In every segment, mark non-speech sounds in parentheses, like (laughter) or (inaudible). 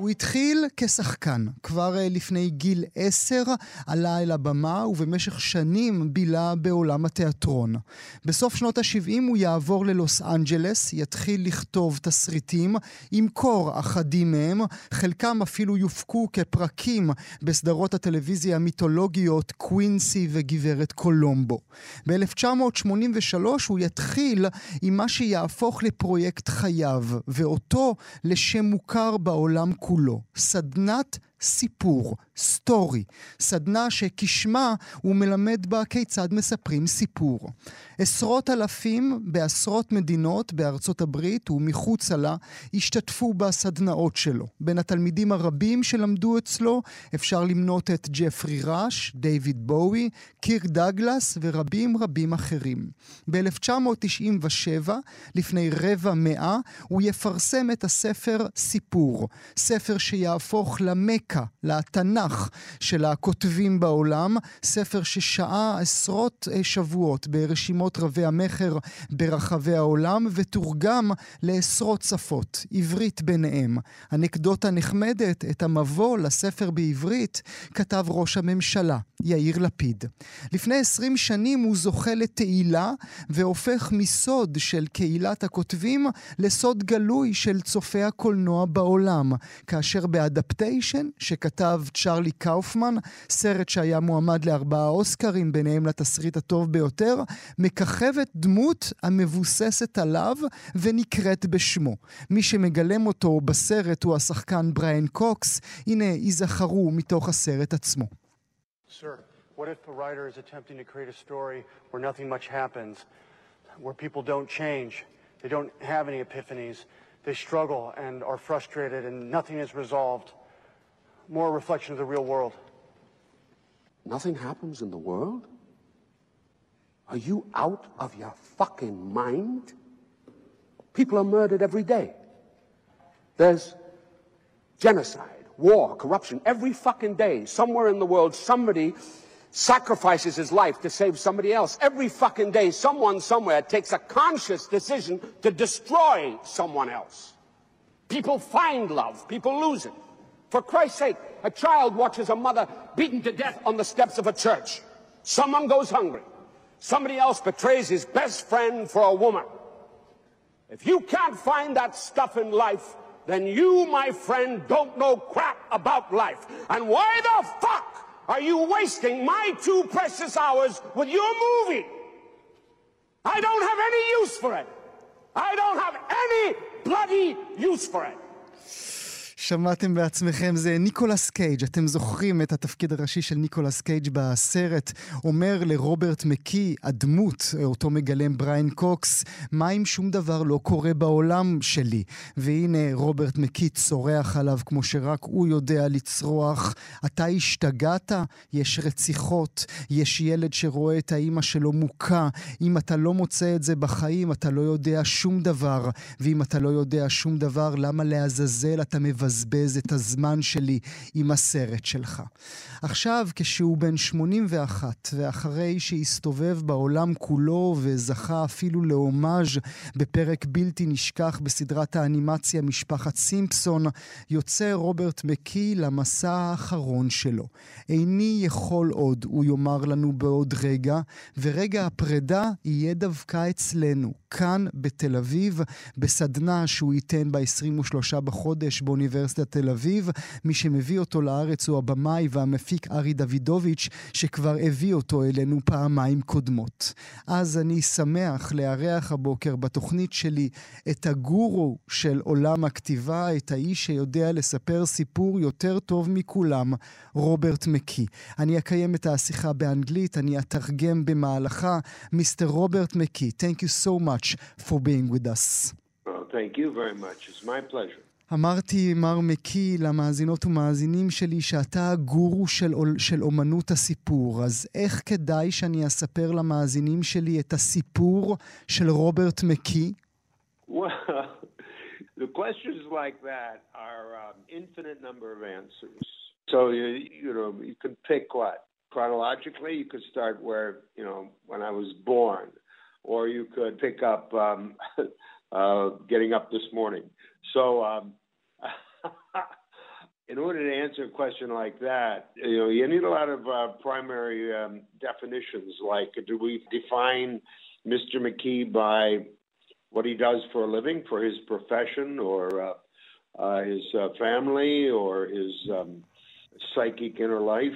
הוא התחיל כשחקן. כבר אה, לפני גיל עשר עלה אל הבמה ובמשך שנים בילה בעולם התיאטרון. בסוף שנות ה-70 הוא יעבור ללוס אנג'לס, יתחיל לכתוב תסריטים, ימכור אחדים מהם, חלקם אפילו יופקו כפרקים בסדרות הטלוויזיה המיתולוגיות קווינסי וגברת קולומבו. ב-1983 הוא יתחיל עם מה שיהפוך לפרויקט חייו, ואותו לשם מוכר בעולם כולו. כולו, סדנת סיפור, Story, סדנה שכשמה הוא מלמד בה כיצד מספרים סיפור. עשרות אלפים בעשרות מדינות בארצות הברית ומחוצה לה השתתפו בסדנאות שלו. בין התלמידים הרבים שלמדו אצלו אפשר למנות את ג'פרי ראש, דיוויד בואי, קירק דגלס ורבים רבים אחרים. ב-1997, לפני רבע מאה, הוא יפרסם את הספר סיפור, ספר שיהפוך למכה, לתנ"ך של הכותבים בעולם, ספר ששהה עשרות אה, שבועות ברשימות רשימות רבי המכר ברחבי העולם ותורגם לעשרות שפות, עברית ביניהם. אנקדוטה נחמדת, את המבוא לספר בעברית כתב ראש הממשלה, יאיר לפיד. לפני עשרים שנים הוא זוכה לתהילה והופך מסוד של קהילת הכותבים לסוד גלוי של צופי הקולנוע בעולם, כאשר באדפטיישן שכתב צ'רלי קאופמן, סרט שהיה מועמד לארבעה אוסקרים, ביניהם לתסריט הטוב ביותר, מככבת דמות המבוססת עליו ונקראת בשמו. מי שמגלם אותו בסרט הוא השחקן בריאן קוקס. הנה, ייזכרו מתוך הסרט עצמו. Sir, what if a writer is attempting to create a story where nothing much happens, where people don't change, they don't have any epiphanies, they struggle and are frustrated and nothing is resolved? More a reflection of the real world. Nothing happens in the world? Are you out of your fucking mind? People are murdered every day. There's genocide, war, corruption. Every fucking day, somewhere in the world, somebody sacrifices his life to save somebody else. Every fucking day, someone somewhere takes a conscious decision to destroy someone else. People find love, people lose it. For Christ's sake, a child watches a mother beaten to death on the steps of a church. Someone goes hungry. Somebody else betrays his best friend for a woman. If you can't find that stuff in life, then you, my friend, don't know crap about life. And why the fuck are you wasting my two precious hours with your movie? I don't have any use for it. I don't have any bloody use for it. שמעתם בעצמכם, זה ניקולס קייג'. אתם זוכרים את התפקיד הראשי של ניקולס קייג' בסרט, אומר לרוברט מקי, הדמות, אותו מגלם בריין קוקס, מה אם שום דבר לא קורה בעולם שלי? והנה רוברט מקי צורח עליו כמו שרק הוא יודע לצרוח. אתה השתגעת? יש רציחות, יש ילד שרואה את האימא שלו מוכה. אם אתה לא מוצא את זה בחיים, אתה לא יודע שום דבר. ואם אתה לא יודע שום דבר, למה לעזאזל אתה מבז... לבזבז את הזמן שלי עם הסרט שלך. עכשיו, כשהוא בן 81, ואחרי שהסתובב בעולם כולו וזכה אפילו להומאז' בפרק בלתי נשכח בסדרת האנימציה משפחת סימפסון, יוצא רוברט מקי למסע האחרון שלו. איני יכול עוד, הוא יאמר לנו בעוד רגע, ורגע הפרידה יהיה דווקא אצלנו, כאן בתל אביב, בסדנה שהוא ייתן ב-23 בחודש באוניברסיטת באוניברסיטת תל אביב. מי שמביא אותו לארץ הוא הבמאי והמפיק ארי דוידוביץ', שכבר הביא אותו אלינו פעמיים קודמות. אז אני שמח לארח הבוקר בתוכנית שלי את הגורו של עולם הכתיבה, את האיש שיודע לספר סיפור יותר טוב מכולם, רוברט מקי. אני אקיים את השיחה באנגלית, אני אתרגם במהלכה. מיסטר רוברט מקי, thank you so much for being with us. Well, thank you very much. It's my pleasure. אמרתי, מר מקי, למאזינות ומאזינים שלי, שאתה הגורו של, של אומנות הסיפור. אז איך כדאי שאני אספר למאזינים שלי את הסיפור של רוברט מקי? Well, (laughs) the questions like that are um, infinite number of answers. So you you know you could pick what chronologically. You could start where you know when I was born, or you could pick up um, (laughs) uh, getting up this morning. So. Um, in order to answer a question like that, you know, you need a lot of uh, primary um, definitions. Like, do we define Mr. McKee by what he does for a living, for his profession, or uh, uh, his uh, family, or his um, psychic inner life?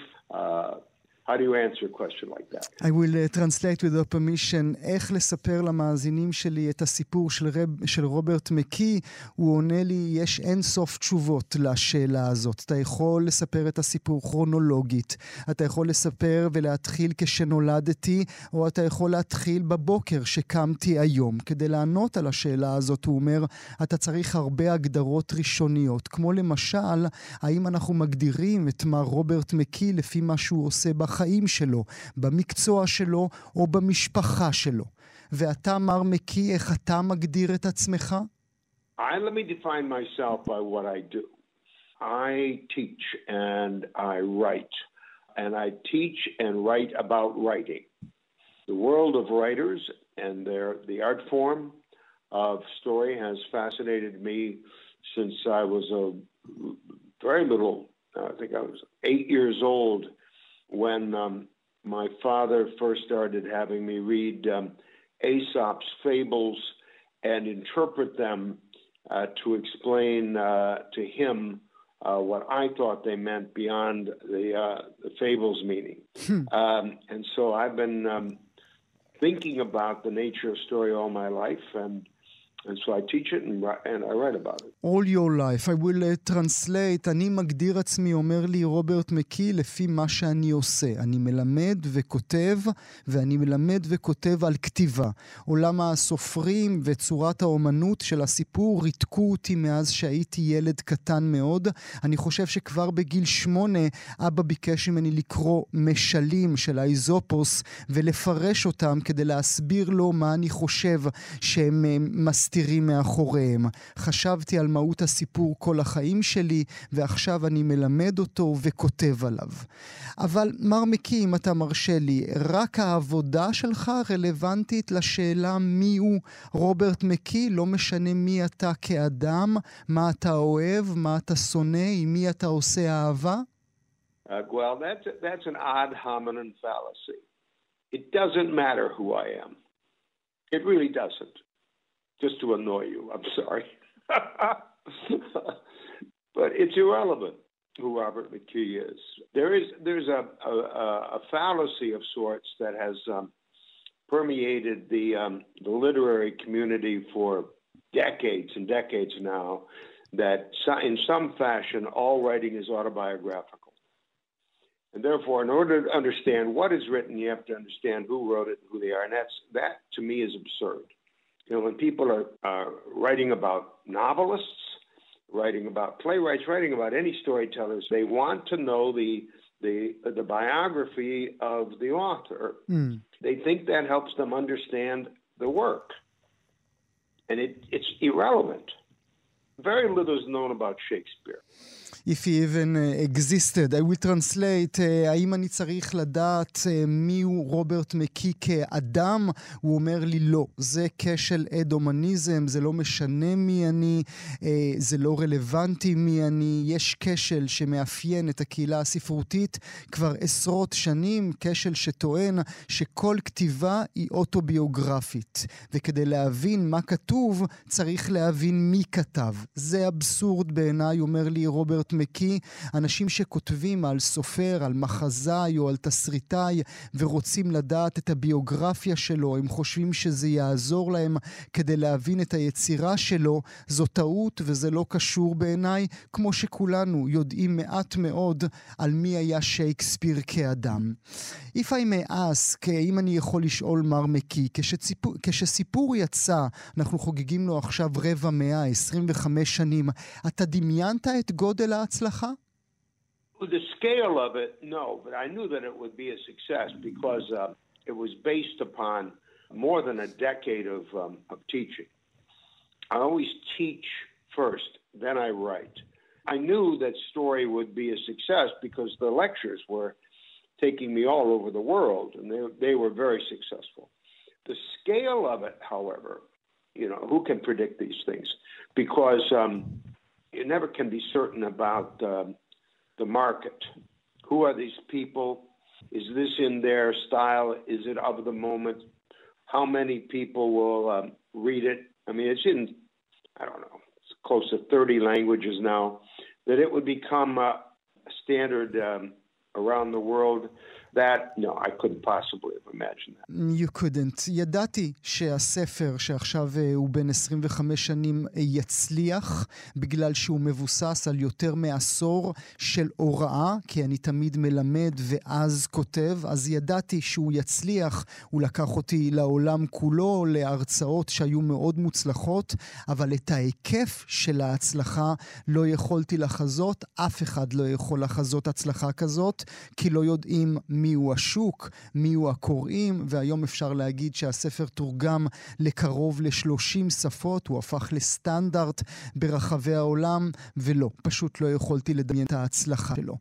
How do you answer a question like that? I will uh, translate with your permission איך לספר למאזינים שלי את הסיפור של, רב, של רוברט מקי. הוא עונה לי, יש אין סוף תשובות לשאלה הזאת. אתה יכול לספר את הסיפור כרונולוגית, אתה יכול לספר ולהתחיל כשנולדתי, או אתה יכול להתחיל בבוקר שקמתי היום. כדי לענות על השאלה הזאת, הוא אומר, אתה צריך הרבה הגדרות ראשוניות, כמו למשל, האם אנחנו מגדירים את מר רוברט מקי לפי מה שהוא עושה בחיים. בחיים שלו, במקצוע שלו או במשפחה שלו. ואתה, מר מקי, איך אתה מגדיר את עצמך? I, let me define myself by what I do. I teach and I write, and I teach and write about writing. The world of writers and their the art form of story has fascinated me since I was a very little. I think I was eight years old when um, my father first started having me read um, Aesop's fables and interpret them uh, to explain uh, to him uh, what I thought they meant beyond the, the fables meaning. um, and so I've been um, thinking about the nature of story all my life, and and so I teach it and, and I write about it. All your life. I will uh, translate. אני מגדיר עצמי, אומר לי רוברט מקי, לפי מה שאני עושה. אני מלמד וכותב, ואני מלמד וכותב על כתיבה. עולם הסופרים וצורת האומנות של הסיפור ריתקו אותי מאז שהייתי ילד קטן מאוד. אני חושב שכבר בגיל שמונה אבא ביקש ממני לקרוא משלים של האיזופוס ולפרש אותם כדי להסביר לו מה אני חושב שהם מסתירים. מסתירים מאחוריהם. חשבתי על מהות הסיפור כל החיים שלי, ועכשיו אני מלמד אותו וכותב עליו. אבל מר מקי, אם אתה מרשה לי, רק העבודה שלך רלוונטית לשאלה מיהו רוברט מקי, לא משנה מי אתה כאדם, מה אתה אוהב, מה אתה שונא, עם מי אתה עושה אהבה? Uh, well, that's, that's an odd hominin fallacy. It doesn't matter who I am. It really doesn't. Just to annoy you. I'm sorry. (laughs) but it's irrelevant who Robert McKee is. There is there's a a, a fallacy of sorts that has um, permeated the um, the literary community for decades and decades now. That in some fashion, all writing is autobiographical. And therefore, in order to understand what is written, you have to understand who wrote it and who they are. And that's, that, to me, is absurd. You know, when people are writing about novelists, writing about playwrights, writing about any storytellers, they want to know the the the biography of the author. Mm. They think that helps them understand the work, and it, it's irrelevant. Very little is known about Shakespeare. If he even existed. I will translate, uh, האם אני צריך לדעת uh, מיהו רוברט מקי כאדם? הוא אומר לי לא, זה כשל אד-הומניזם, זה לא משנה מי אני, uh, זה לא רלוונטי מי אני, יש כשל שמאפיין את הקהילה הספרותית כבר עשרות שנים, כשל שטוען שכל כתיבה היא אוטוביוגרפית, וכדי להבין מה כתוב צריך להבין מי כתב. זה אבסורד בעיניי, אומר לי רוברט מקי, אנשים שכותבים על סופר, על מחזאי או על תסריטאי ורוצים לדעת את הביוגרפיה שלו, הם חושבים שזה יעזור להם כדי להבין את היצירה שלו, זו טעות וזה לא קשור בעיניי, כמו שכולנו יודעים מעט מאוד על מי היה שייקספיר כאדם. If I may ask, אם אני יכול לשאול מר מקי, כשציפור, כשסיפור יצא, אנחנו חוגגים לו עכשיו רבע מאה, 25 שנים, אתה דמיינת את גודל ההצלחה? The scale of it, no, but I knew that it would be a success because uh, it was based upon more than a decade of, um, of teaching. I always teach first, then I write. I knew that story would be a success because the lectures were taking me all over the world, and they, they were very successful. The scale of it, however, you know, who can predict these things? Because um, you never can be certain about um, the market. Who are these people? Is this in their style? Is it of the moment? How many people will um, read it? I mean, it's in, I don't know, it's close to 30 languages now, that it would become a standard um, around the world. That, no, I couldn't possibly have imagined that. You couldn't. ידעתי שהספר, שעכשיו הוא בן 25 שנים, יצליח, בגלל שהוא מבוסס על יותר מעשור של הוראה, כי אני תמיד מלמד ואז כותב, אז ידעתי שהוא יצליח. הוא לקח אותי לעולם כולו, להרצאות שהיו מאוד מוצלחות, אבל את ההיקף של ההצלחה לא יכולתי לחזות. אף אחד לא יכול לחזות הצלחה כזאת, כי לא יודעים מיהו השוק, מיהו הקוראים, והיום אפשר להגיד שהספר תורגם לקרוב ל-30 שפות, הוא הפך לסטנדרט ברחבי העולם, ולא, פשוט לא יכולתי לדמיין את ההצלחה שלו.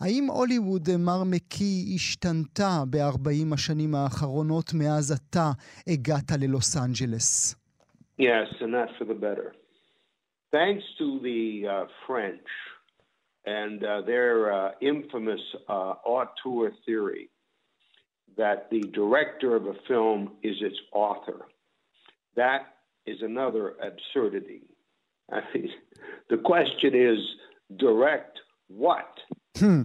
האם הוליווד, מר מקי, השתנתה ב-40 השנים האחרונות מאז אתה הגעת ללוס אנג'לס? Yes, and that's for the better. Thanks to the uh, French, and uh, their uh, infamous uh, auteur theory that the director of a film is its author. That is another absurdity. I mean, the question is direct what? Hmm.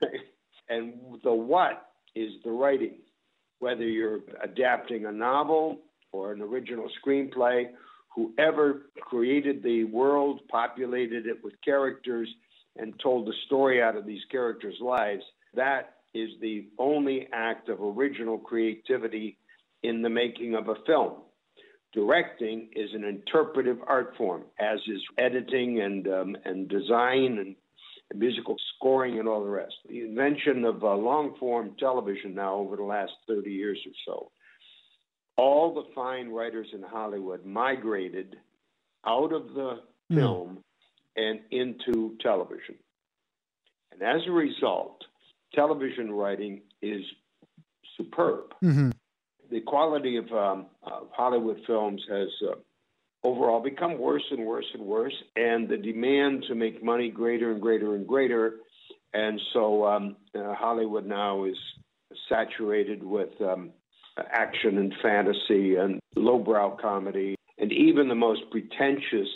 (laughs) and the what is the writing. Whether you're adapting a novel or an original screenplay, whoever created the world, populated it with characters, and told the story out of these characters' lives, that is the only act of original creativity in the making of a film. Directing is an interpretive art form, as is editing and um, and design and musical scoring and all the rest. The invention of uh, long form television now over the last 30 years or so, all the fine writers in Hollywood migrated out of the mm. film and into television. And as a result, television writing is superb. Mm-hmm. The quality of, um, of Hollywood films has uh, overall become worse and worse and worse, and the demand to make money greater and greater and greater. And so um, uh, Hollywood now is saturated with um, action and fantasy and lowbrow comedy, and even the most pretentious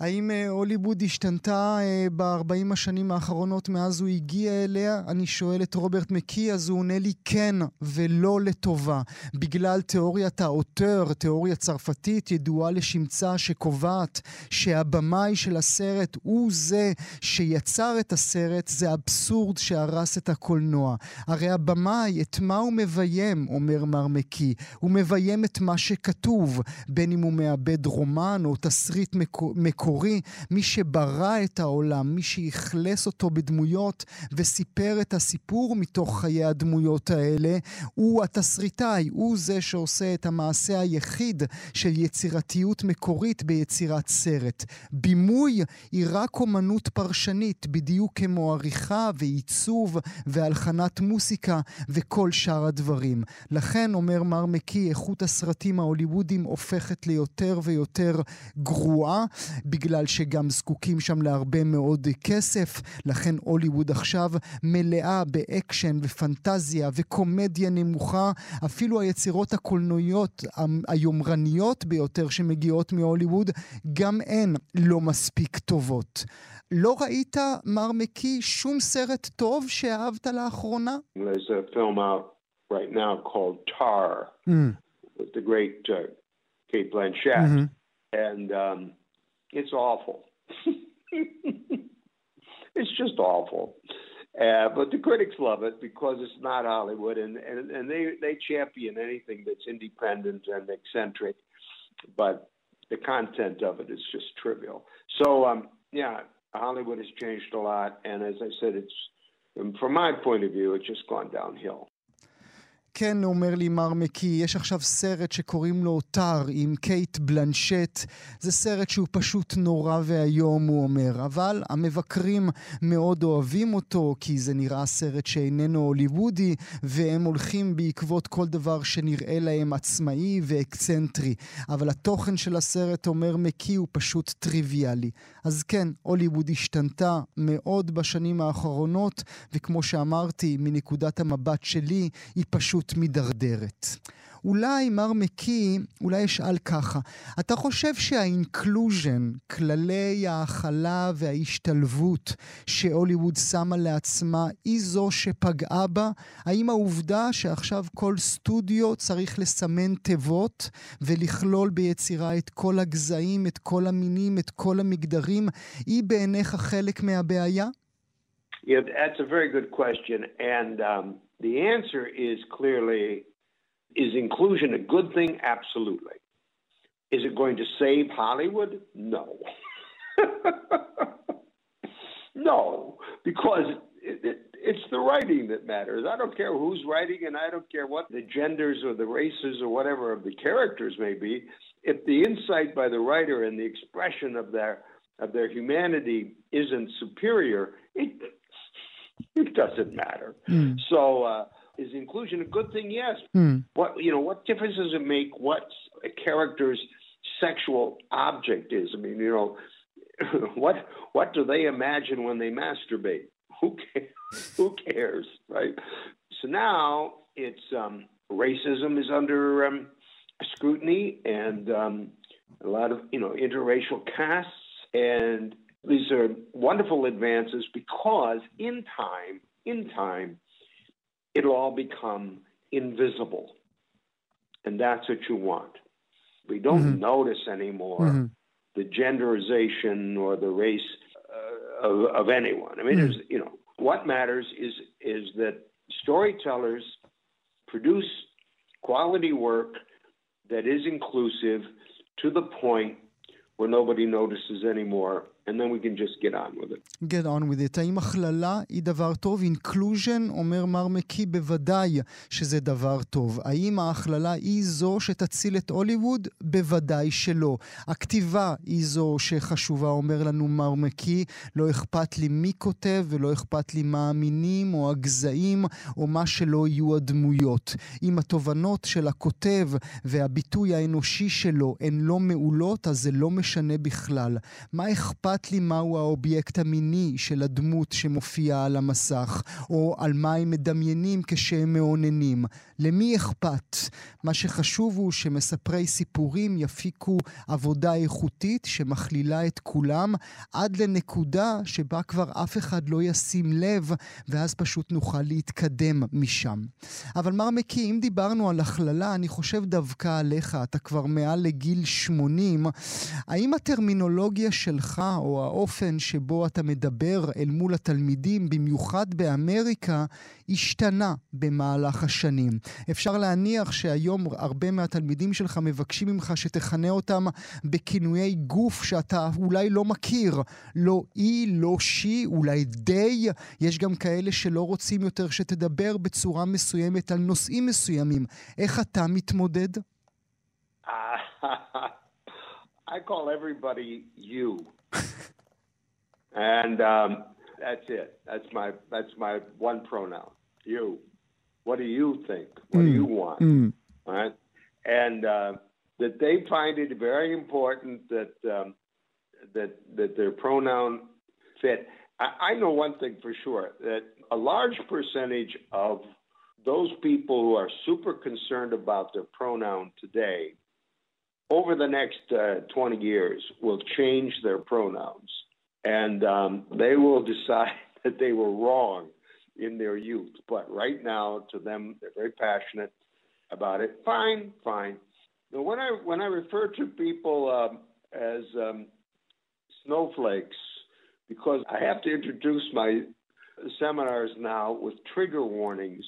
האם הוליווד השתנתה ב-40 השנים האחרונות מאז הוא הגיע אליה? אני שואל את רוברט מקי, אז הוא עונה לי כן ולא לטובה. בגלל תיאוריית האוטר, תיאוריה צרפתית ידועה לשמצה שקובעת שהבמאי של הסרט הוא זה שיצר את הסרט, זה אבסורד שהרס את הקולנוע. הרי הבמאי, את מה הוא מביים, אומר מר מקי? הוא מביים את מה שכתוב, בין אם הוא מאבד רומן או תסריט מקורי, מי שברא את העולם, מי שאכלס אותו בדמויות וסיפר את הסיפור מתוך חיי הדמויות האלה, הוא התסריטאי, הוא זה שעושה את המעשה היחיד של יצירתיות מקורית ביצירת סרט. בימוי היא רק אומנות פרשנית, בדיוק כמו עריכה ועיצוב והלחנת מוסיקה וכל שאר הדברים. לכן, אומר מר מקי, איכות הסרטים ההוליוודים הופכת להיות יותר ויותר גרועה, בגלל שגם זקוקים שם להרבה מאוד כסף. לכן הוליווד עכשיו מלאה באקשן ופנטזיה וקומדיה נמוכה. אפילו היצירות הקולנועיות היומרניות ביותר שמגיעות מהוליווד, גם הן לא מספיק טובות. לא ראית, מר מקי, שום סרט טוב שאהבת לאחרונה? There's a film out right now called Tar, mm. with the great uh, Kate Blanchett, mm-hmm. and um, it's awful. (laughs) it's just awful. Uh, but the critics love it because it's not Hollywood, and, and, and they, they champion anything that's independent and eccentric, but the content of it is just trivial. So, um, yeah, Hollywood has changed a lot, and as I said, it's from my point of view, it's just gone downhill. כן, אומר לי מר מקי, יש עכשיו סרט שקוראים לו טאר עם קייט בלנשט. זה סרט שהוא פשוט נורא ואיום, הוא אומר. אבל המבקרים מאוד אוהבים אותו, כי זה נראה סרט שאיננו הוליוודי, והם הולכים בעקבות כל דבר שנראה להם עצמאי ואקצנטרי. אבל התוכן של הסרט, אומר מקי, הוא פשוט טריוויאלי. אז כן, הוליווד השתנתה מאוד בשנים האחרונות, וכמו שאמרתי, מנקודת המבט שלי, היא פשוט מידרדרת. אולי, מר מקי, אולי אשאל ככה, אתה חושב שהאינקלוז'ן, כללי ההכלה וההשתלבות שהוליווד שמה לעצמה, היא זו שפגעה בה? האם העובדה שעכשיו כל סטודיו צריך לסמן תיבות ולכלול ביצירה את כל הגזעים, את כל המינים, את כל המגדרים, היא בעיניך חלק מהבעיה? Yeah, that's a very good question. And um, the answer is clearly Is inclusion a good thing? Absolutely. Is it going to save Hollywood? No. (laughs) no, because it, it, it's the writing that matters. I don't care who's writing, and I don't care what the genders or the races or whatever of the characters may be. If the insight by the writer and the expression of their of their humanity isn't superior, it (laughs) it doesn't matter. Mm. So. Uh, is inclusion a good thing? Yes. Hmm. What you know, what difference does it make what a character's sexual object is? I mean, you know, (laughs) what what do they imagine when they masturbate? (laughs) Who cares? Who cares, right? So now it's um, racism is under um, scrutiny, and um, a lot of you know interracial casts, and these are wonderful advances because in time, in time, it'll all become invisible. And that's what you want. We don't mm-hmm. notice anymore mm-hmm. the genderization or the race uh, of, of, anyone. I mean, mm-hmm. you know, what matters is is that storytellers produce quality work that is inclusive to the point where nobody notices anymore and then we can just get on with it. Get on with it. האם הכללה היא דבר טוב? אינקלוז'ן, אומר מר מקי, בוודאי שזה דבר טוב. האם ההכללה היא זו שתציל את הוליווד? בוודאי שלא. הכתיבה היא זו שחשובה, אומר לנו מר מקי. לא אכפת לי מי כותב ולא אכפת לי מה המינים או הגזעים או מה שלא יהיו הדמויות. אם התובנות של הכותב והביטוי האנושי שלו הן לא מעולות, אז זה לא משנה בכלל. מה אכפת אכפת לי מהו האובייקט המיני של הדמות שמופיעה על המסך, או על מה הם מדמיינים כשהם מאוננים. למי אכפת? מה שחשוב הוא שמספרי סיפורים יפיקו עבודה איכותית שמכלילה את כולם, עד לנקודה שבה כבר אף אחד לא ישים לב, ואז פשוט נוכל להתקדם משם. אבל מר מקי, אם דיברנו על הכללה, אני חושב דווקא עליך, אתה כבר מעל לגיל 80. האם הטרמינולוגיה שלך, או האופן שבו אתה מדבר אל מול התלמידים, במיוחד באמריקה, השתנה במהלך השנים. אפשר להניח שהיום הרבה מהתלמידים שלך מבקשים ממך שתכנה אותם בכינויי גוף שאתה אולי לא מכיר. לא אי, לא שי, אולי די. יש גם כאלה שלא רוצים יותר שתדבר בצורה מסוימת על נושאים מסוימים. איך אתה מתמודד? (laughs) I call everybody you. and um, that's it. That's my that's my one pronoun. You. What do you think? What mm. do you want? Mm. Right? And uh, that they find it very important that um, that that their pronoun fit. I, I know one thing for sure that a large percentage of those people who are super concerned about their pronoun today over the next uh, 20 years will change their pronouns and um, they will decide (laughs) that they were wrong in their youth. But right now, to them, they're very passionate about it. Fine, fine. Now, when I when I refer to people um, as um, snowflakes, because I have to introduce my seminars now with trigger warnings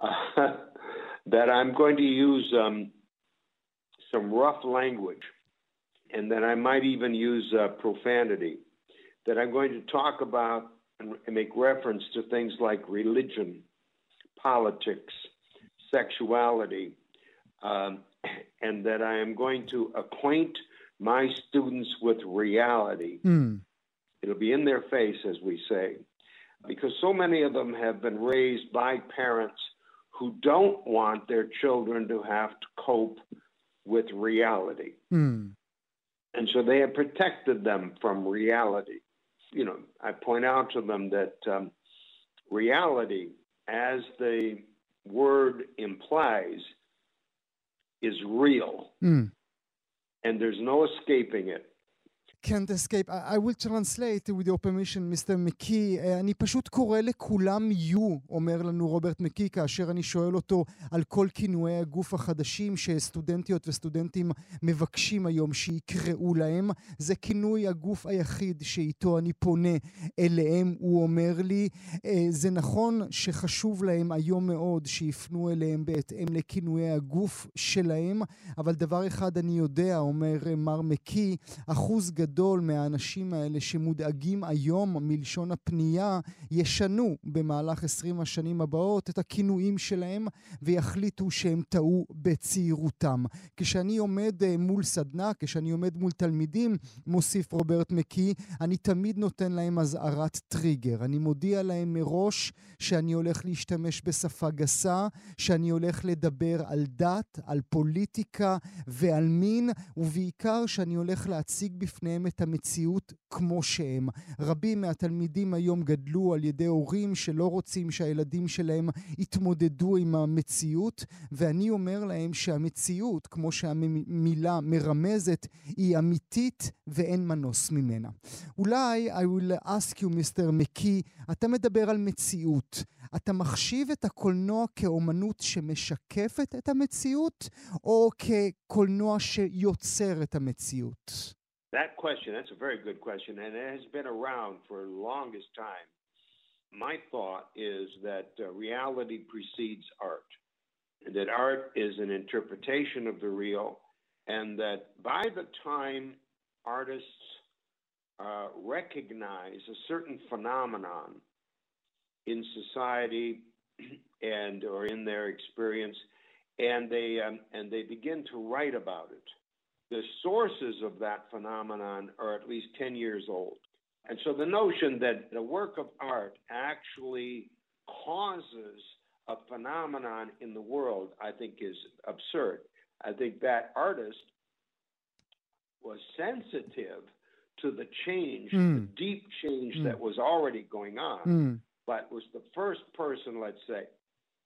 uh, (laughs) that I'm going to use um, some rough language, and that I might even use uh, profanity. That I'm going to talk about and make reference to things like religion, politics, sexuality, um, (clears throat) and that I am going to acquaint my students with reality. Mm. It'll be in their face, as we say, because so many of them have been raised by parents who don't want their children to have to cope with reality. Mm. And so they have protected them from reality. You know, I point out to them that um, reality, as the word implies, is real, Mm. and there's no escaping it. Can't escape. I, I will translate with your permission, Mr. מקי. אה, אני פשוט קורא לכולם יהיו, אומר לנו רוברט מקי, כאשר אני שואל אותו על כל כינויי הגוף החדשים שסטודנטיות וסטודנטים מבקשים היום שיקראו להם. זה כינוי הגוף היחיד שאיתו אני פונה אליהם, הוא אומר לי. אה, זה נכון שחשוב להם היום מאוד שיפנו אליהם בהתאם לכינויי הגוף שלהם, אבל דבר אחד אני יודע, אומר אה, מר מקי, אחוז גדול מהאנשים האלה שמודאגים היום מלשון הפנייה, ישנו במהלך 20 השנים הבאות את הכינויים שלהם ויחליטו שהם טעו בצעירותם. כשאני עומד אה, מול סדנה, כשאני עומד מול תלמידים, מוסיף רוברט מקי, אני תמיד נותן להם אזהרת טריגר. אני מודיע להם מראש שאני הולך להשתמש בשפה גסה, שאני הולך לדבר על דת, על פוליטיקה ועל מין, ובעיקר שאני הולך להציג בפניהם את המציאות כמו שהם. רבים מהתלמידים היום גדלו על ידי הורים שלא רוצים שהילדים שלהם יתמודדו עם המציאות, ואני אומר להם שהמציאות, כמו שהמילה מרמזת, היא אמיתית ואין מנוס ממנה. אולי, I will ask you, Mr. מקי, אתה מדבר על מציאות. אתה מחשיב את הקולנוע כאומנות שמשקפת את המציאות, או כקולנוע שיוצר את המציאות? That question, that's a very good question, and it has been around for the longest time. My thought is that uh, reality precedes art, and that art is an interpretation of the real, and that by the time artists uh, recognize a certain phenomenon in society and or in their experience, and they um, and they begin to write about it the sources of that phenomenon are at least 10 years old. And so the notion that the work of art actually causes a phenomenon in the world, I think, is absurd. I think that artist was sensitive to the change, the deep change that was already going on, Mm. but was the first person, let's say,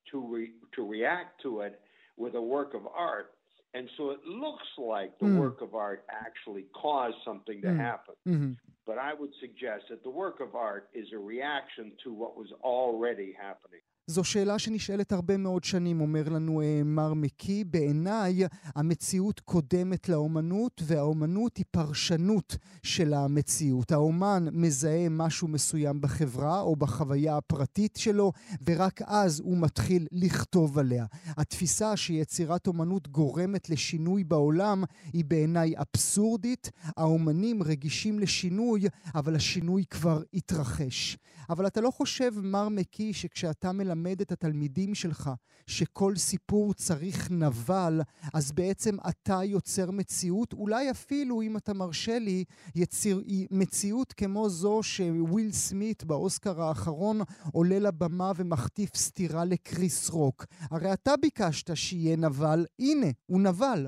to re- to react to it with a work of art. And so it looks like the Mm. work of art actually caused something to Mm. happen. Mhm. But I would suggest that the work of art is a reaction to what was already happening. זו שאלה שנשאלת הרבה מאוד שנים, אומר לנו אה, מר מקי. בעיניי, המציאות קודמת לאומנות, והאומנות היא פרשנות של המציאות. האומן מזהה משהו מסוים בחברה או בחוויה הפרטית שלו, ורק אז הוא מתחיל לכתוב עליה. התפיסה שיצירת אומנות גורמת לשינוי בעולם היא בעיניי אבסורדית. האומנים רגישים לשינוי, אבל השינוי כבר התרחש. אבל אתה לא חושב, מר מקי, שכשאתה מלמד את התלמידים שלך שכל סיפור צריך נבל, אז בעצם אתה יוצר מציאות, אולי אפילו, אם אתה מרשה לי, יציר, מציאות כמו זו שוויל סמית באוסקר האחרון עולה לבמה ומחטיף סטירה לקריס רוק. הרי אתה ביקשת שיהיה נבל, הנה, הוא נבל.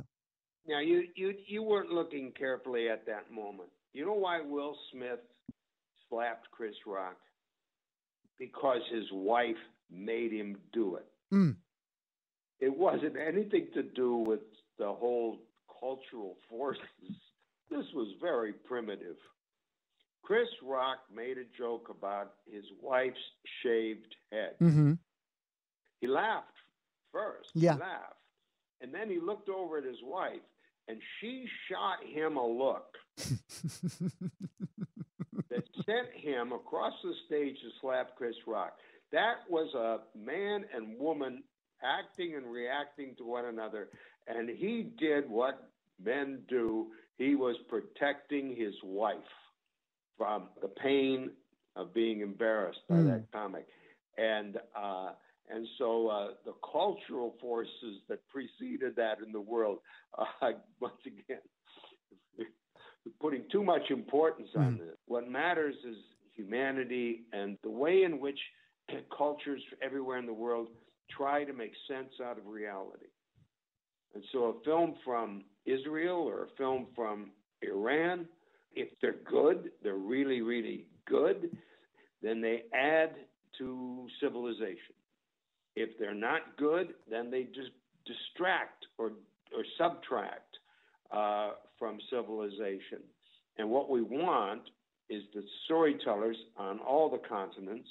Now, you, you, you weren't looking carefully at that moment. You know why Will Smith slapped Chris Rock? Because his wife made him do it. Mm. It wasn't anything to do with the whole cultural forces. This was very primitive. Chris Rock made a joke about his wife's shaved head. Mm-hmm. He laughed first. Yeah. He laughed. And then he looked over at his wife and she shot him a look (laughs) that sent him across the stage to slap Chris Rock. That was a man and woman acting and reacting to one another. And he did what men do. He was protecting his wife from the pain of being embarrassed by Mm. that comic. And uh, And so uh, the cultural forces that preceded that in the world, (laughs) uh, once again, (laughs) putting too much importance on Mm. this. What matters is humanity and the way in which cultures everywhere in the world try to make sense out of reality. And so a film from Israel or a film from Iran, if they're good, they're really, really good, then they add to civilization. If they're not good, then they just distract or, or subtract uh, from civilization. And what we want is the storytellers on all the continents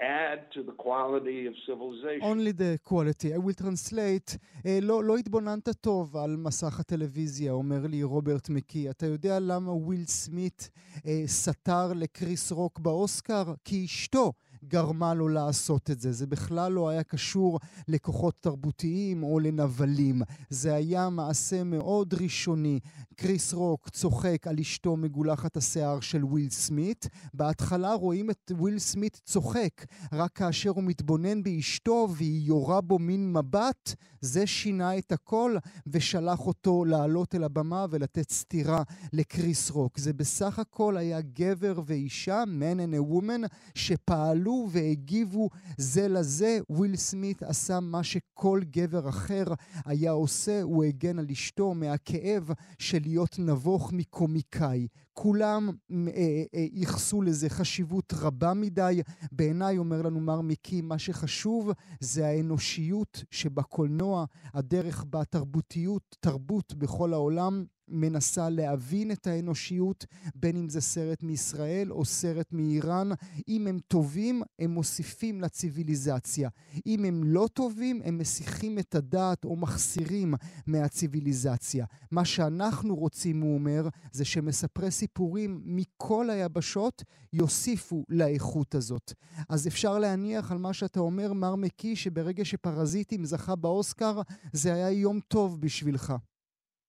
add to the quality of civilization. Only the quality. I will translate. Uh, לא, לא התבוננת טוב על מסך הטלוויזיה, אומר לי רוברט מקי. אתה יודע למה וויל סמית uh, סטר לקריס רוק באוסקר? כי אשתו גרמה לו לעשות את זה. זה בכלל לא היה קשור לכוחות תרבותיים או לנבלים. זה היה מעשה מאוד ראשוני. קריס רוק צוחק על אשתו מגולחת השיער של וויל סמית. בהתחלה רואים את וויל סמית צוחק, רק כאשר הוא מתבונן באשתו והיא יורה בו מין מבט, זה שינה את הכל ושלח אותו לעלות אל הבמה ולתת סטירה לקריס רוק. זה בסך הכל היה גבר ואישה, man and a woman, שפעלו והגיבו זה לזה. וויל סמית עשה מה שכל גבר אחר היה עושה, הוא הגן על אשתו מהכאב של להיות נבוך מקומיקאי. כולם אה, אה, ייחסו לזה חשיבות רבה מדי. בעיניי, אומר לנו מר מיקי, מה שחשוב זה האנושיות שבקולנוע, הדרך בה תרבותיות, תרבות בכל העולם מנסה להבין את האנושיות, בין אם זה סרט מישראל או סרט מאיראן. אם הם טובים, הם מוסיפים לציוויליזציה. אם הם לא טובים, הם מסיחים את הדעת או מחסירים מהציוויליזציה. מה שאנחנו רוצים, הוא אומר, זה שמספרי סיפורים מכל היבשות יוסיפו לאיכות הזאת. אז אפשר להניח על מה שאתה אומר, מר מקי, שברגע שפרזיטים זכה באוסקר, זה היה יום טוב בשבילך.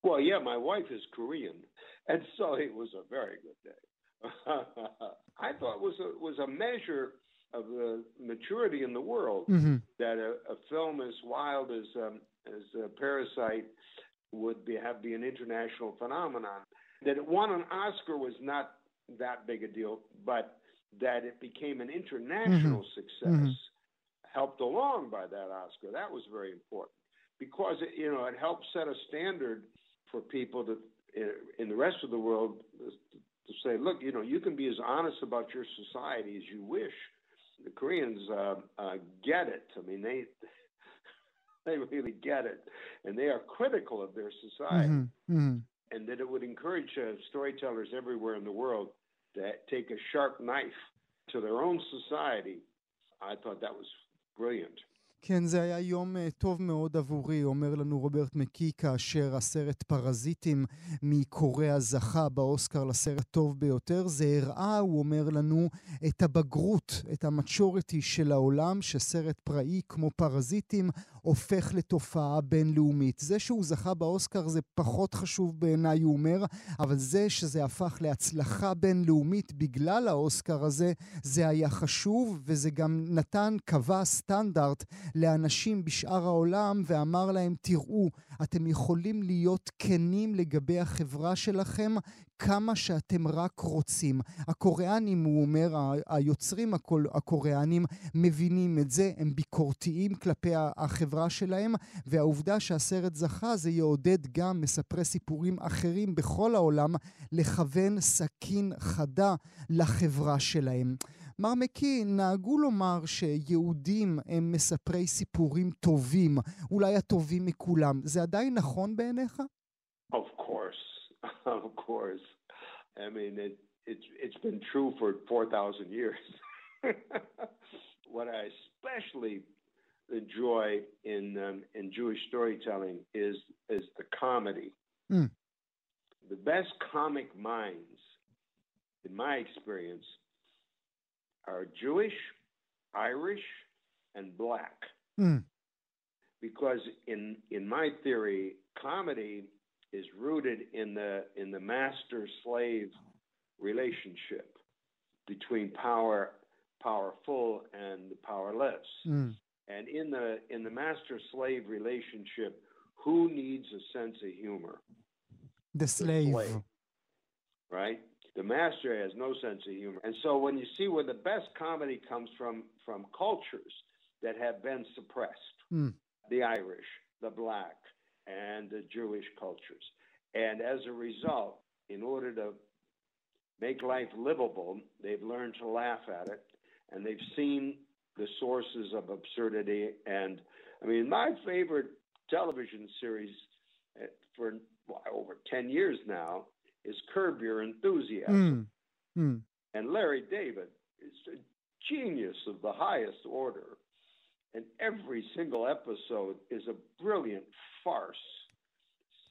Well, yeah, my wife is Korean, and so it was a very good day. (laughs) I thought it was a, was a measure of the maturity in the world Mhm. that a, a film as wild as um, as uh, Parasite would be have be an international phenomenon. That it won an Oscar was not that big a deal, but that it became an international success, helped along by that Oscar, that was very important because it, you know it helped set a standard for people to in the rest of the world to say, look, you know, you can be as honest about your society as you wish. The Koreans uh, uh, get it. I mean, they (laughs) they really get it, and they are critical of their society, Mhm, mhm. and that it would encourage uh, storytellers everywhere in the world to take a sharp knife to their own society. I thought that was brilliant. כן, זה היה יום uh, טוב מאוד עבורי, אומר לנו רוברט מקי, כאשר הסרט פרזיטים מקוריאה זכה באוסקר לסרט טוב ביותר. זה הראה, הוא אומר לנו, את הבגרות, את המצ'וריטי של העולם, שסרט פראי כמו פרזיטים הופך לתופעה בינלאומית. זה שהוא זכה באוסקר זה פחות חשוב בעיניי, הוא אומר, אבל זה שזה הפך להצלחה בינלאומית בגלל האוסקר הזה, זה היה חשוב, וזה גם נתן, קבע סטנדרט לאנשים בשאר העולם ואמר להם, תראו, אתם יכולים להיות כנים לגבי החברה שלכם כמה שאתם רק רוצים. הקוריאנים, הוא אומר, היוצרים הקול- הקוריאנים מבינים את זה, הם ביקורתיים כלפי החברה שלהם, והעובדה שהסרט זכה זה יעודד גם מספרי סיפורים אחרים בכל העולם לכוון סכין חדה לחברה שלהם. מר מקי, נהגו לומר שיהודים הם מספרי סיפורים טובים, אולי הטובים מכולם. זה עדיין נכון בעיניך? Of course, (laughs) of course. I mean, it, it's it's been true for four thousand years. (laughs) what I especially enjoy in um, in Jewish storytelling is is the comedy. Mm. The best comic minds, in my experience, are Jewish, Irish, and black Mm, because in in my theory, comedy is rooted in the in the master slave relationship between power powerful and the powerless. mm, And in the in the master slave relationship, who needs a sense of humor? The slave. slave. Right? The master has no sense of humor. And so when you see where the best comedy comes from from cultures that have been suppressed, Mm. the Irish, the black, and the Jewish cultures. And as a result, in order to make life livable, they've learned to laugh at it and they've seen the sources of absurdity. And I mean, my favorite television series uh, for well, over 10 years now is Curb Your Enthusiasm. Mm. Mm. And Larry David is a genius of the highest order. And every single episode is a brilliant farce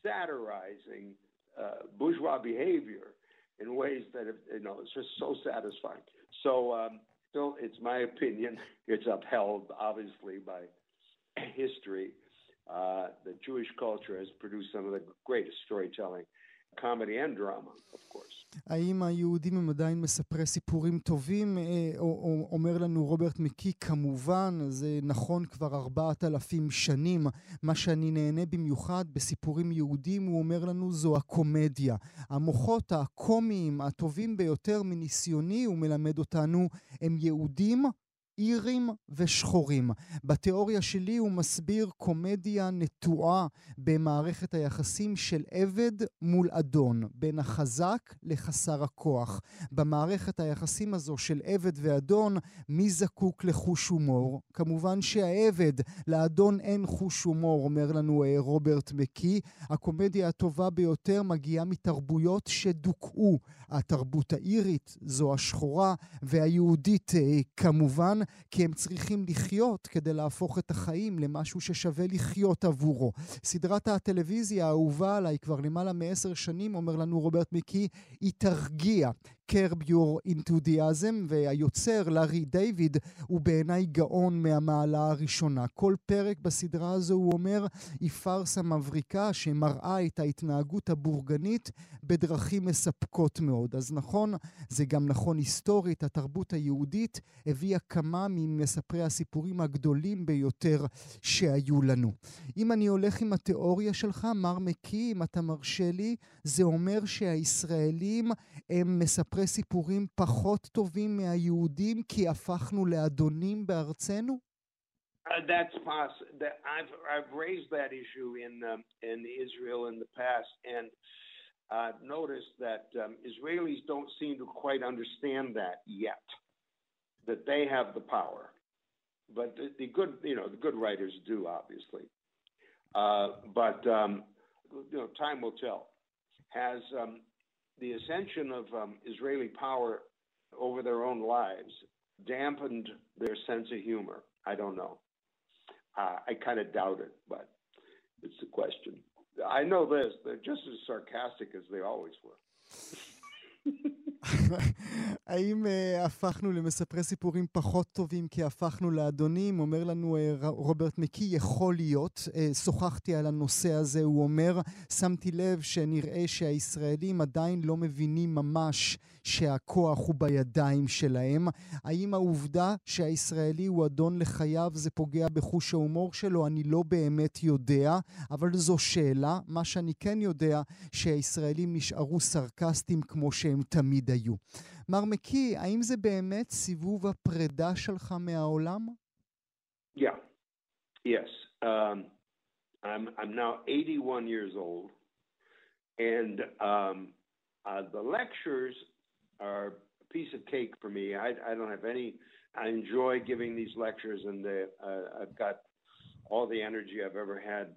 satirizing uh, bourgeois behavior in ways that, you know, it's just so satisfying. So, um, still, it's my opinion, it's upheld, obviously, by history. Uh, the Jewish culture has produced some of the greatest storytelling, comedy and drama, of course. האם היהודים הם עדיין מספרי סיפורים טובים? אה, או, או, אומר לנו רוברט מקי, כמובן, זה נכון כבר ארבעת אלפים שנים. מה שאני נהנה במיוחד בסיפורים יהודים, הוא אומר לנו, זו הקומדיה. המוחות הקומיים הטובים ביותר מניסיוני, הוא מלמד אותנו, הם יהודים אירים ושחורים. בתיאוריה שלי הוא מסביר קומדיה נטועה במערכת היחסים של עבד מול אדון, בין החזק לחסר הכוח. במערכת היחסים הזו של עבד ואדון, מי זקוק לחוש הומור? כמובן שהעבד, לאדון אין חוש הומור, אומר לנו אה, רוברט מקי. הקומדיה הטובה ביותר מגיעה מתרבויות שדוכאו. התרבות האירית, זו השחורה, והיהודית אה, כמובן. כי הם צריכים לחיות כדי להפוך את החיים למשהו ששווה לחיות עבורו. סדרת הטלוויזיה האהובה עליי כבר למעלה מעשר שנים, אומר לנו רוברט מיקי, היא תרגיע. קרב יור אינתודיאזם, והיוצר, לארי דיוויד, הוא בעיניי גאון מהמעלה הראשונה. כל פרק בסדרה הזו, הוא אומר, היא פארסה מבריקה שמראה את ההתנהגות הבורגנית בדרכים מספקות מאוד. אז נכון, זה גם נכון היסטורית, התרבות היהודית הביאה כמה ממספרי הסיפורים הגדולים ביותר שהיו לנו. אם אני הולך עם התיאוריה שלך, מר מקי, אם אתה מרשה לי, זה אומר שהישראלים הם מספרי סיפורים פחות טובים מהיהודים כי הפכנו לאדונים בארצנו? Uh, that's possible. That I've I've raised that issue in um, in Israel in the past, and I've noticed that um, Israelis don't seem to quite understand that yet. That they have the power, but the, the good you know the good writers do obviously, uh, but um, you know time will tell. Has um, the ascension of um, Israeli power over their own lives dampened their sense of humor? I don't know. Uh, I kind of doubt it, but it's a question. I know this, they're just as sarcastic as they always were. (laughs) האם uh, הפכנו למספרי סיפורים פחות טובים כי הפכנו לאדונים? אומר לנו uh, רוברט מקי, יכול להיות. Uh, שוחחתי על הנושא הזה, הוא אומר, שמתי לב שנראה שהישראלים עדיין לא מבינים ממש שהכוח הוא בידיים שלהם. האם העובדה שהישראלי הוא אדון לחייו זה פוגע בחוש ההומור שלו? אני לא באמת יודע, אבל זו שאלה. מה שאני כן יודע, שהישראלים נשארו סרקסטיים כמו שהם תמיד היו. מר מקי, האם זה באמת סיבוב הפרידה שלך מהעולם? Yeah. Yes. Um, I'm I'm now 81 years old, and um, uh, the lectures are a piece of cake for me. I, I don't have any. I enjoy giving these lectures, and the, uh, I've got all the energy I've ever had.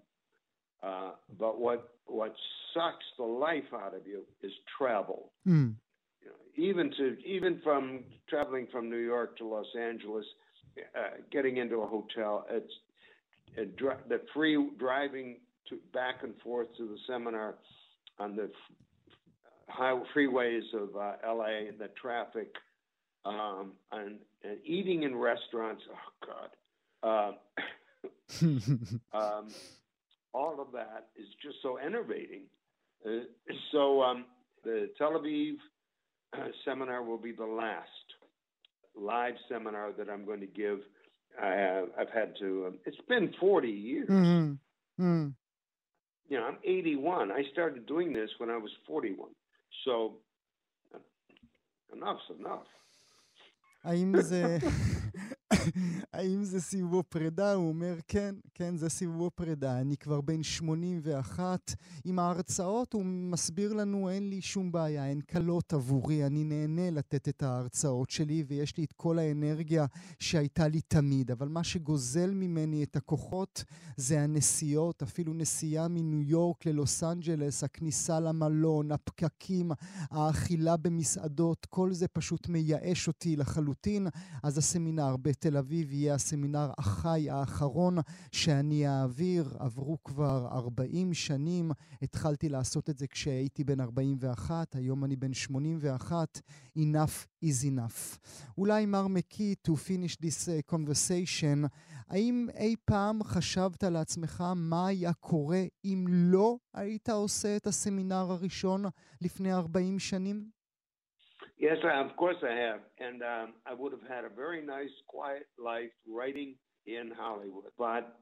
uh, but what what sucks the life out of you is travel. Mm. You know, even to even from traveling from New York to Los Angeles, uh, getting into a hotel, it's it, the free driving to back and forth to the seminar on the high freeways of uh, LA, the traffic, um, and, and eating in restaurants. Oh God. Uh, (laughs) um, all of that is just so enervating. Uh, so um, the Tel Aviv uh, seminar will be the last live seminar that I'm going to give I have, I've had to. Um, it's been 40 years. Mm-hmm. Mm. You know, I'm 81. I started doing this when I was 41. So enough's enough. האם זה... (laughs) (laughs) האם זה סיבוב פרידה? הוא אומר, כן, כן, זה סיבוב פרידה. אני כבר בן 81. עם ההרצאות הוא מסביר לנו, אין לי שום בעיה, הן קלות עבורי, אני נהנה לתת את ההרצאות שלי, ויש לי את כל האנרגיה שהייתה לי תמיד. אבל מה שגוזל ממני את הכוחות זה הנסיעות, אפילו נסיעה מניו יורק ללוס אנג'לס, הכניסה למלון, הפקקים, האכילה במסעדות, כל זה פשוט מייאש אותי לחלוטין. אז הסמינר בתל אביב יהיה הסמינר החי האחרון שאני אעביר. עברו כבר 40 שנים, התחלתי לעשות את זה כשהייתי בן 41, היום אני בן 81. Enough is enough. אולי מר מקי, to finish this uh, conversation, האם אי פעם חשבת לעצמך מה היה קורה אם לא היית עושה את הסמינר הראשון לפני 40 שנים? Yes, I, of course I have. And um, I would have had a very nice, quiet life writing in Hollywood. But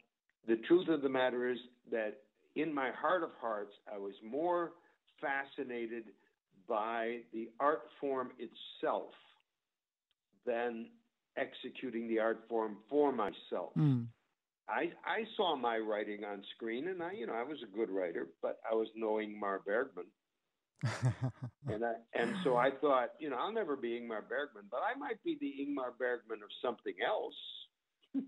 the truth of the matter is that in my heart of hearts, I was more fascinated by the art form itself than executing the art form for myself. Mm. I, I saw my writing on screen, and I, you know, I was a good writer, but I was knowing Mar Bergman. And I, and so I thought, you know, I'll never be Ingmar Bergman, but I might be the Ingmar Bergman of something else. (laughs)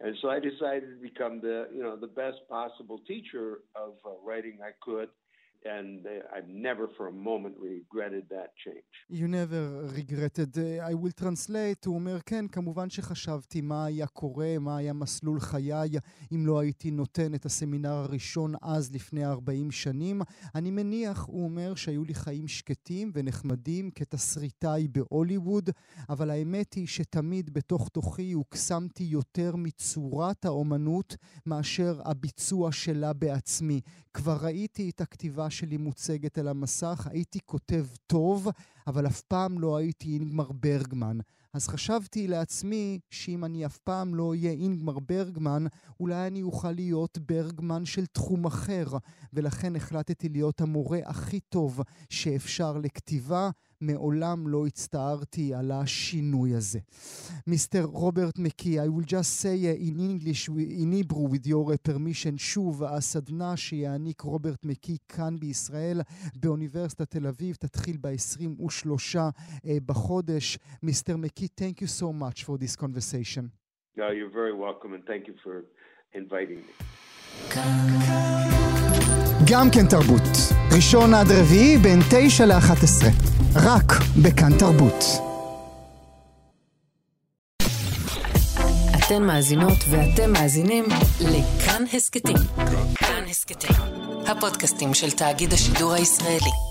and so I decided to become the, you know, the best possible teacher of uh, writing I could. And uh, I've never for a moment regretted that change. You never regretted. Uh, I will translate. הוא אומר, כן, כמובן שחשבתי מה היה קורה, מה היה מסלול חיי, אם לא הייתי נותן את הסמינר הראשון אז לפני 40 שנים. אני מניח, הוא אומר, שהיו לי חיים שקטים ונחמדים כתסריטאי בהוליווד, אבל האמת היא שתמיד בתוך תוכי הוקסמתי יותר מצורת האומנות מאשר הביצוע שלה בעצמי. כבר ראיתי את הכתיבה שלי מוצגת על המסך, הייתי כותב טוב, אבל אף פעם לא הייתי אינגמר ברגמן. אז חשבתי לעצמי שאם אני אף פעם לא אהיה אינגמר ברגמן, אולי אני אוכל להיות ברגמן של תחום אחר, ולכן החלטתי להיות המורה הכי טוב שאפשר לכתיבה. מעולם לא הצטערתי על השינוי הזה. מיסטר רוברט מקי, I will just say in English, in Hebrew, with your permission, שוב, הסדנה שיעניק רוברט מקי כאן בישראל, באוניברסיטת תל אביב, תתחיל ב-23 בחודש. מיסטר מקי, thank you so much for this conversation. No, you're very welcome, and thank you for inviting me. גם כן תרבות. ראשון עד רביעי בין 9 ל-11. רק בכאן תרבות. אתן מאזינות ואתם מאזינים לכאן הסכתים. כאן הסכתים, הפודקאסטים של תאגיד השידור הישראלי.